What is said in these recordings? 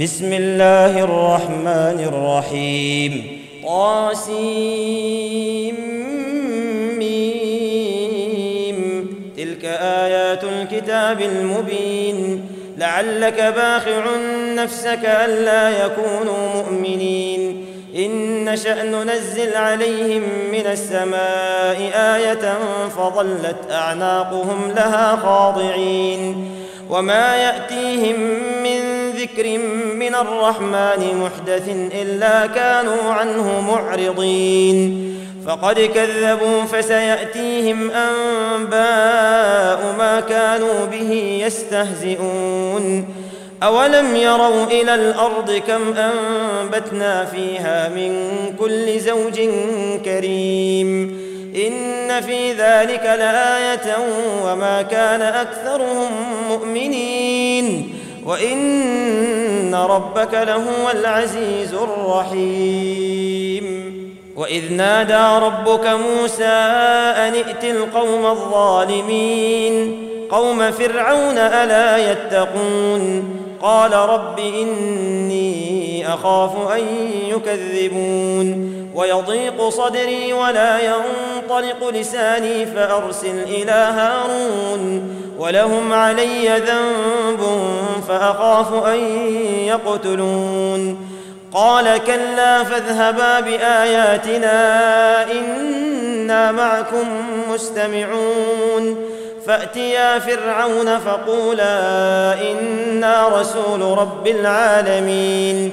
بسم الله الرحمن الرحيم ميم تلك آيات الكتاب المبين لعلك باخع نفسك ألا يكونوا مؤمنين إن نشأ ننزل عليهم من السماء آية فظلت أعناقهم لها خاضعين وما يأتيهم من ذكر من الرحمن محدث إلا كانوا عنه معرضين. فقد كذبوا فسيأتيهم أنباء ما كانوا به يستهزئون. أولم يروا إلى الأرض كم أنبتنا فيها من كل زوج كريم. إن في ذلك لآية وما كان أكثرهم مؤمنين. وإن ربك لهو العزيز الرحيم. وإذ نادى ربك موسى أن ائت القوم الظالمين. قوم فرعون ألا يتقون؟ قال رب إني أخاف أن يكذبون. ويضيق صدري ولا ينطلق لساني فأرسل إلى هارون ولهم علي ذنب فأخاف أن يقتلون. قال كلا فاذهبا بآياتنا إنا معكم مستمعون. فأتيا فرعون فقولا إنا رسول رب العالمين.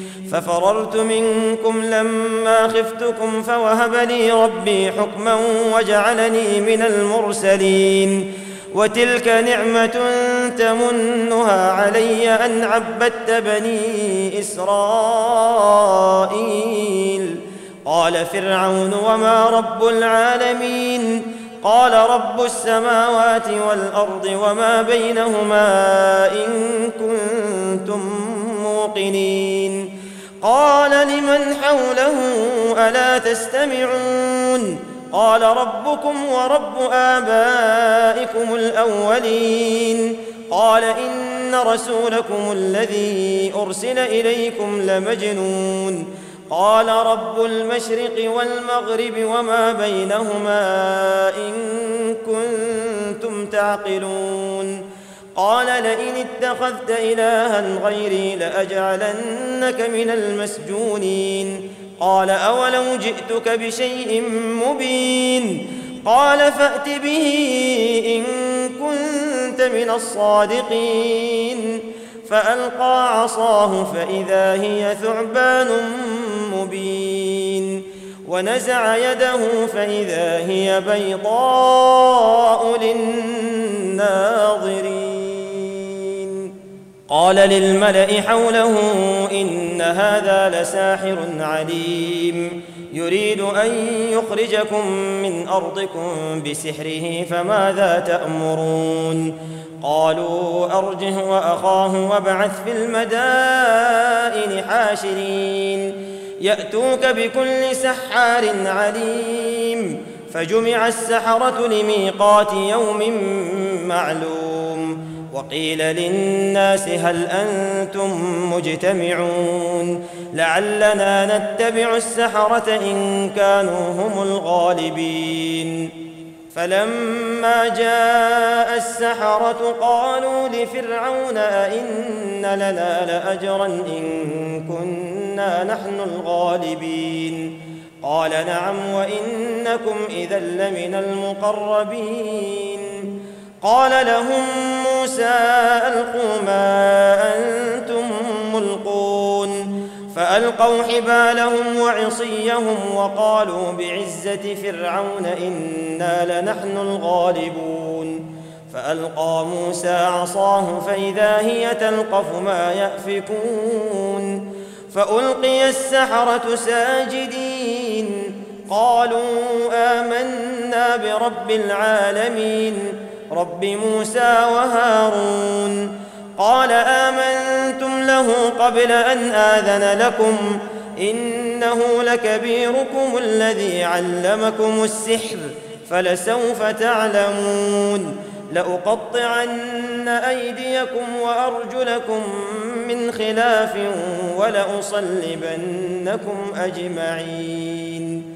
ففررت منكم لما خفتكم فوهب لي ربي حكما وجعلني من المرسلين وتلك نعمة تمنها علي أن عبدت بني إسرائيل. قال فرعون وما رب العالمين؟ قال رب السماوات والأرض وما بينهما إن كنتم موقنين. قال لمن حوله ألا تستمعون قال ربكم ورب آبائكم الأولين قال إن رسولكم الذي أرسل إليكم لمجنون قال رب المشرق والمغرب وما بينهما إن كنتم تعقلون قال لئن اتخذت إلها غيري لأجعلنك من المسجونين. قال أولو جئتك بشيء مبين. قال فأت به إن كنت من الصادقين. فألقى عصاه فإذا هي ثعبان مبين. ونزع يده فإذا هي بيضاء للناظرين. قال للملأ حوله إن هذا لساحر عليم. يريد أن يخرجكم من أرضكم بسحره فماذا تأمرون؟ قالوا أرجه وأخاه وابعث في المدائن حاشرين. يأتوك بكل سحار عليم. فجمع السحرة لميقات يوم معلوم وقيل للناس هل أنتم مجتمعون لعلنا نتبع السحرة إن كانوا هم الغالبين فلما جاء السحرة قالوا لفرعون أئن لنا لأجرا إن كنا نحن الغالبين قال نعم وإنكم إذا لمن المقربين. قال لهم موسى ألقوا ما أنتم ملقون. فألقوا حبالهم وعصيهم وقالوا بعزة فرعون إنا لنحن الغالبون. فألقى موسى عصاه فإذا هي تلقف ما يأفكون. فألقي السحرة ساجدين قالوا آمنا برب العالمين رب موسى وهارون. قال آمنتم له قبل أن آذن لكم إنه لكبيركم الذي علمكم السحر فلسوف تعلمون. لأقطعن أيديكم وأرجلكم من خلاف ولأصلبنكم أجمعين.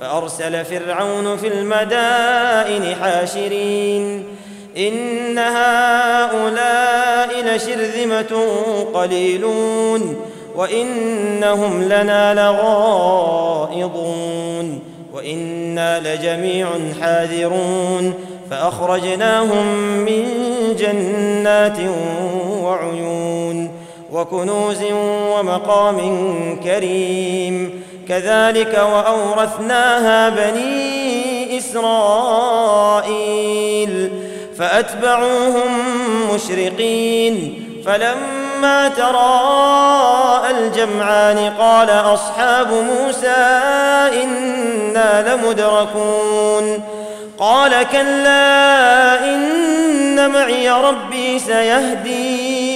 فأرسل فرعون في المدائن حاشرين. إن هؤلاء لشرذمة قليلون وإنهم لنا لغائضون وإنا لجميع حاذرون. فأخرجناهم من جنات وعيون وكنوز ومقام كريم. كذلك وأورثناها بني إسرائيل فأتبعوهم مشرقين فلما تراءى الجمعان قال أصحاب موسى إنا لمدركون قال كلا إن معي ربي سيهدين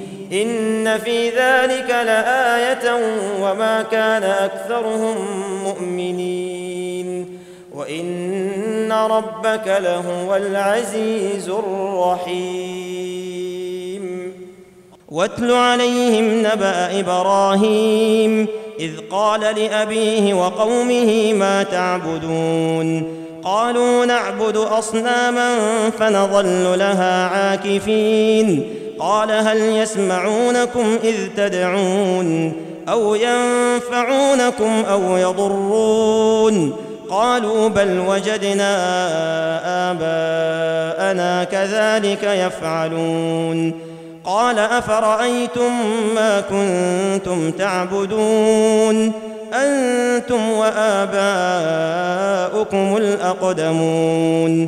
إن في ذلك لآية وما كان أكثرهم مؤمنين وإن ربك لهو العزيز الرحيم. واتل عليهم نبأ إبراهيم إذ قال لأبيه وقومه ما تعبدون. قالوا نعبد أصناما فنظل لها عاكفين. قال هل يسمعونكم إذ تدعون أو ينفعونكم أو يضرون قالوا بل وجدنا آباءنا كذلك يفعلون قال أفرأيتم ما كنتم تعبدون أنتم وآباؤكم الأقدمون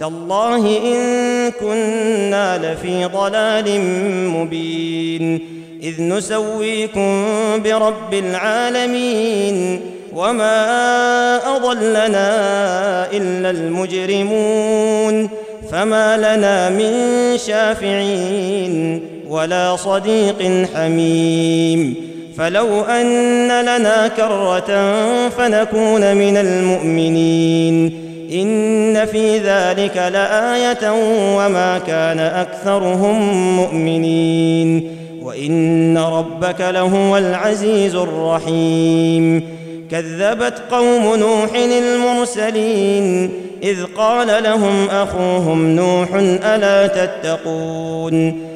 تالله إن كنا لفي ضلال مبين. إذ نسويكم برب العالمين. وما أضلنا إلا المجرمون. فما لنا من شافعين ولا صديق حميم. فلو أن لنا كرة فنكون من المؤمنين. إن في ذلك لآية وما كان أكثرهم مؤمنين وإن ربك لهو العزيز الرحيم كذبت قوم نوح المرسلين إذ قال لهم أخوهم نوح ألا تتقون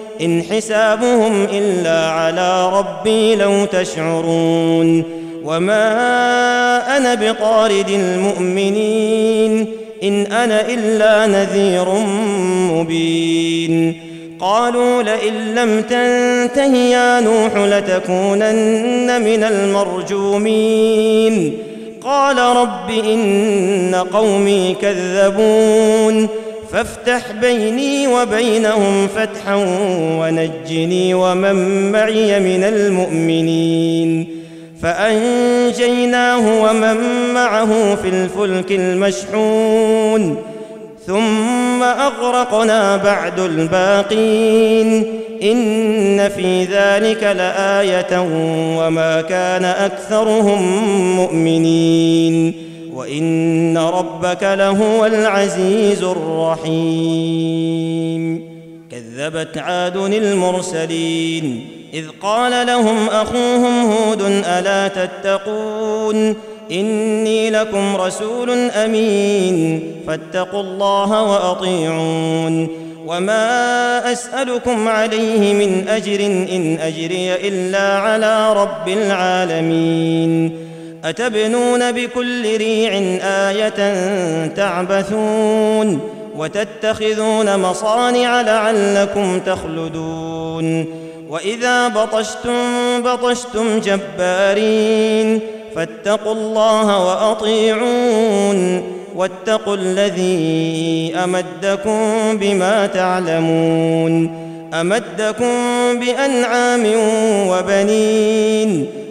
إن حسابهم إلا على ربي لو تشعرون وما أنا بطارد المؤمنين إن أنا إلا نذير مبين قالوا لئن لم تنته يا نوح لتكونن من المرجومين قال رب إن قومي كذبون فافتح بيني وبينهم فتحا ونجني ومن معي من المؤمنين فأنجيناه ومن معه في الفلك المشحون ثم أغرقنا بعد الباقين إن في ذلك لآية وما كان أكثرهم مؤمنين وإن ربك لهو العزيز الرحيم. كذبت عاد المرسلين إذ قال لهم أخوهم هود ألا تتقون؟ إني لكم رسول أمين فاتقوا الله وأطيعون. وما أسألكم عليه من أجر إن أجري إلا على رب العالمين. أتبنون بكل ريع آية تعبثون وتتخذون مصانع لعلكم تخلدون وإذا بطشتم بطشتم جبارين فاتقوا الله وأطيعون واتقوا الذي أمدكم بما تعلمون أمدكم بأنعام وبنين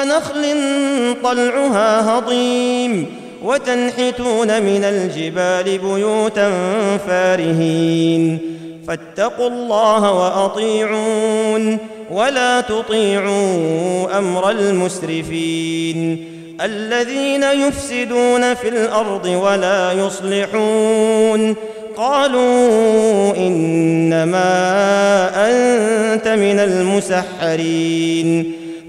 ونخل طلعها هضيم وتنحتون من الجبال بيوتا فارهين فاتقوا الله وأطيعون ولا تطيعوا أمر المسرفين الذين يفسدون في الأرض ولا يصلحون قالوا إنما أنت من المسحرين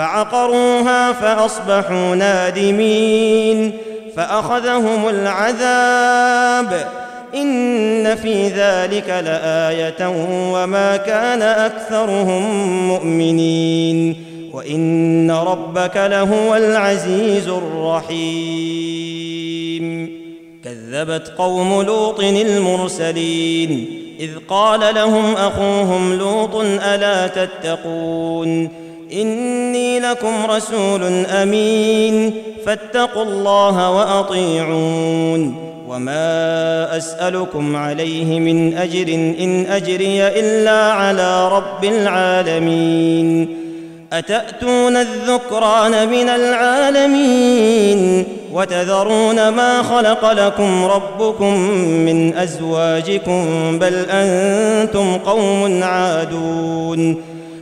فعقروها فأصبحوا نادمين فأخذهم العذاب إن في ذلك لآية وما كان أكثرهم مؤمنين وإن ربك لهو العزيز الرحيم كذبت قوم لوط المرسلين إذ قال لهم أخوهم لوط ألا تتقون إني لكم رسول أمين. فاتقوا الله وأطيعون. وما أسألكم عليه من أجر إن أجري إلا على رب العالمين. أتأتون الذكران من العالمين؟ وتذرون ما خلق لكم ربكم من أزواجكم؟ بل أنتم قوم عادون.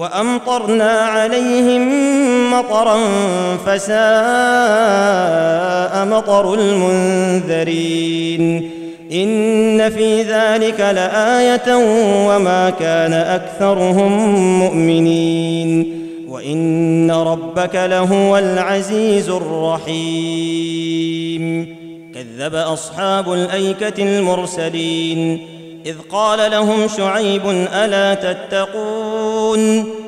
وأمطرنا عليهم مطرا فساء مطر المنذرين. إن في ذلك لآية وما كان أكثرهم مؤمنين. وإن ربك لهو العزيز الرحيم. كذب أصحاب الأيكة المرسلين. إذ قال لهم شعيب ألا تتقون؟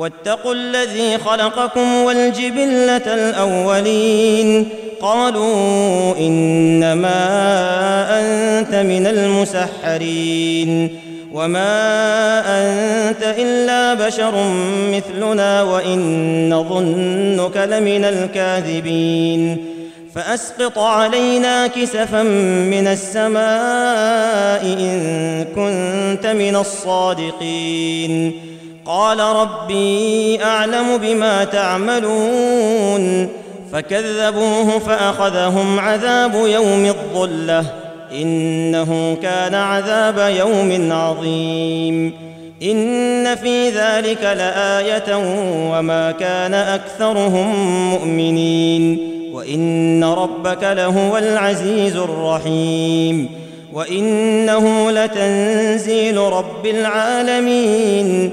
واتقوا الذي خلقكم والجبلة الأولين. قالوا إنما أنت من المسحرين. وما أنت إلا بشر مثلنا وإن نظنك لمن الكاذبين. فأسقط علينا كسفا من السماء إن كنت من الصادقين. قال ربي أعلم بما تعملون فكذبوه فأخذهم عذاب يوم الظلة إنه كان عذاب يوم عظيم إن في ذلك لآية وما كان أكثرهم مؤمنين وإن ربك لهو العزيز الرحيم وإنه لتنزيل رب العالمين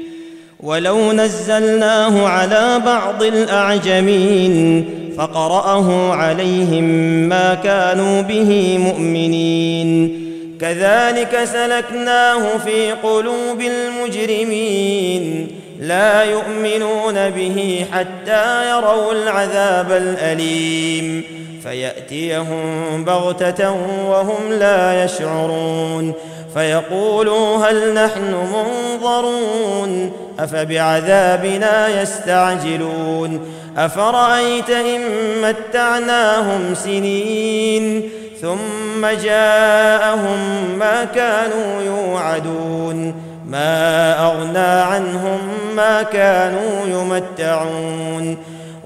ولو نزلناه على بعض الأعجمين فقرأه عليهم ما كانوا به مؤمنين. كذلك سلكناه في قلوب المجرمين. لا يؤمنون به حتى يروا العذاب الأليم. فيأتيهم بغتة وهم لا يشعرون. فيقولوا هل نحن منظرون. أفبعذابنا يستعجلون؟ أفرأيت إن متعناهم سنين ثم جاءهم ما كانوا يوعدون؟ ما أغنى عنهم ما كانوا يمتعون؟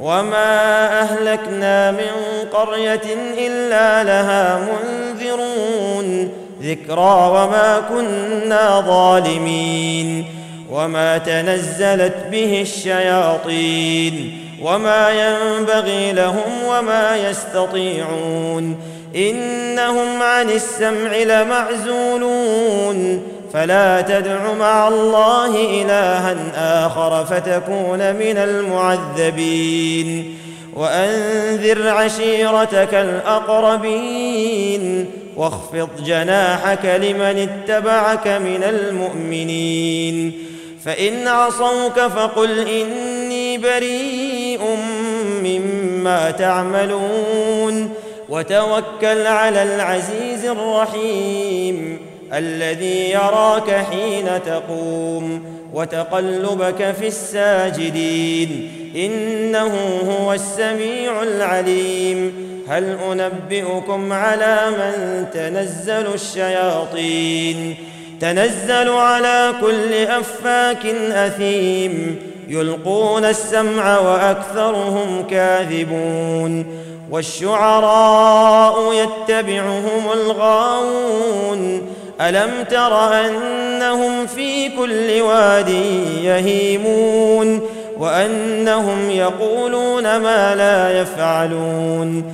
وما أهلكنا من قرية إلا لها منذرون؟ ذكرى وما كنا ظالمين؟ وما تنزلت به الشياطين وما ينبغي لهم وما يستطيعون إنهم عن السمع لمعزولون فلا تدع مع الله إلها آخر فتكون من المعذبين وأنذر عشيرتك الأقربين واخفض جناحك لمن اتبعك من المؤمنين فإن عصوك فقل إني بريء مما تعملون وتوكل على العزيز الرحيم الذي يراك حين تقوم وتقلبك في الساجدين إنه هو السميع العليم هل أنبئكم على من تنزل الشياطين تنزل على كل أفاك أثيم يلقون السمع وأكثرهم كاذبون. والشعراء يتبعهم الغاوون ألم تر أنهم في كل واد يهيمون؟ وأنهم يقولون ما لا يفعلون.